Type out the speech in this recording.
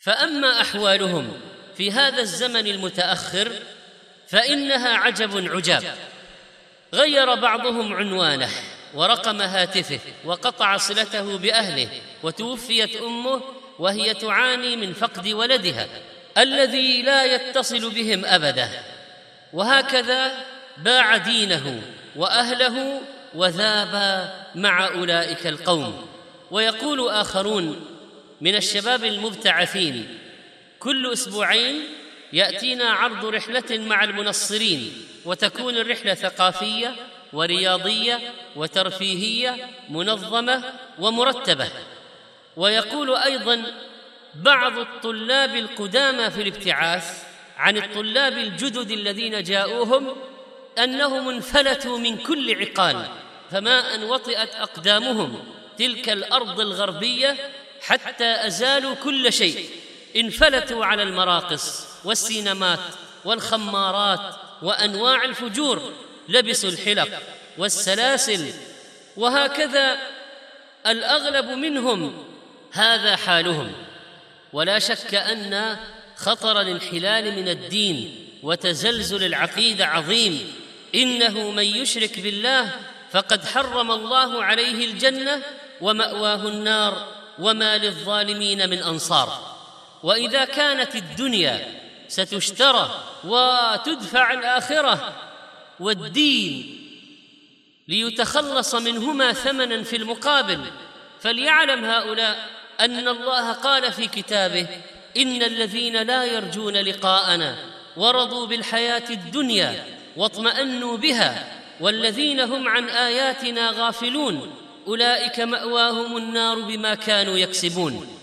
فأما أحوالهم في هذا الزمن المتأخر فإنها عجب عجاب. غير بعضهم عنوانه ورقم هاتفه وقطع صلته بأهله وتوفيت أمه وهي تعاني من فقد ولدها الذي لا يتصل بهم أبدا. وهكذا باع دينه وأهله وذاب مع أولئك القوم. ويقول آخرون من الشباب المبتعثين. كل أسبوعين يأتينا عرض رحلة مع المنصرين وتكون الرحلة ثقافية ورياضية وترفيهية منظمة ومرتبة. ويقول أيضا بعض الطلاب القدامى في الابتعاث عن الطلاب الجدد الذين جاءوهم أنهم انفلتوا من كل عقال فما أن وطئت أقدامهم تلك الأرض الغربية حتى أزالوا كل شيء. انفلتوا على المراقص والسينمات والخمارات وأنواع الفجور. لبسوا الحلق والسلاسل. وهكذا الأغلب منهم هذا حالهم. ولا شك أن خطر الانحلال من الدين وتزلزل العقيدة عظيم. إنه من يشرك بالله فقد حرم الله عليه الجنة ومأواه النار. وما للظالمين من أنصار. وإذا كانت الدنيا ستشترى وتدفع الآخرة والدين ليتخلص منهما ثمنا في المقابل فليعلم هؤلاء أن الله قال في كتابه إن الذين لا يرجون لقاءنا ورضوا بالحياة الدنيا واطمأنوا بها والذين هم عن آياتنا غافلون. أولئك مأواهم النار بما كانوا يكسبون.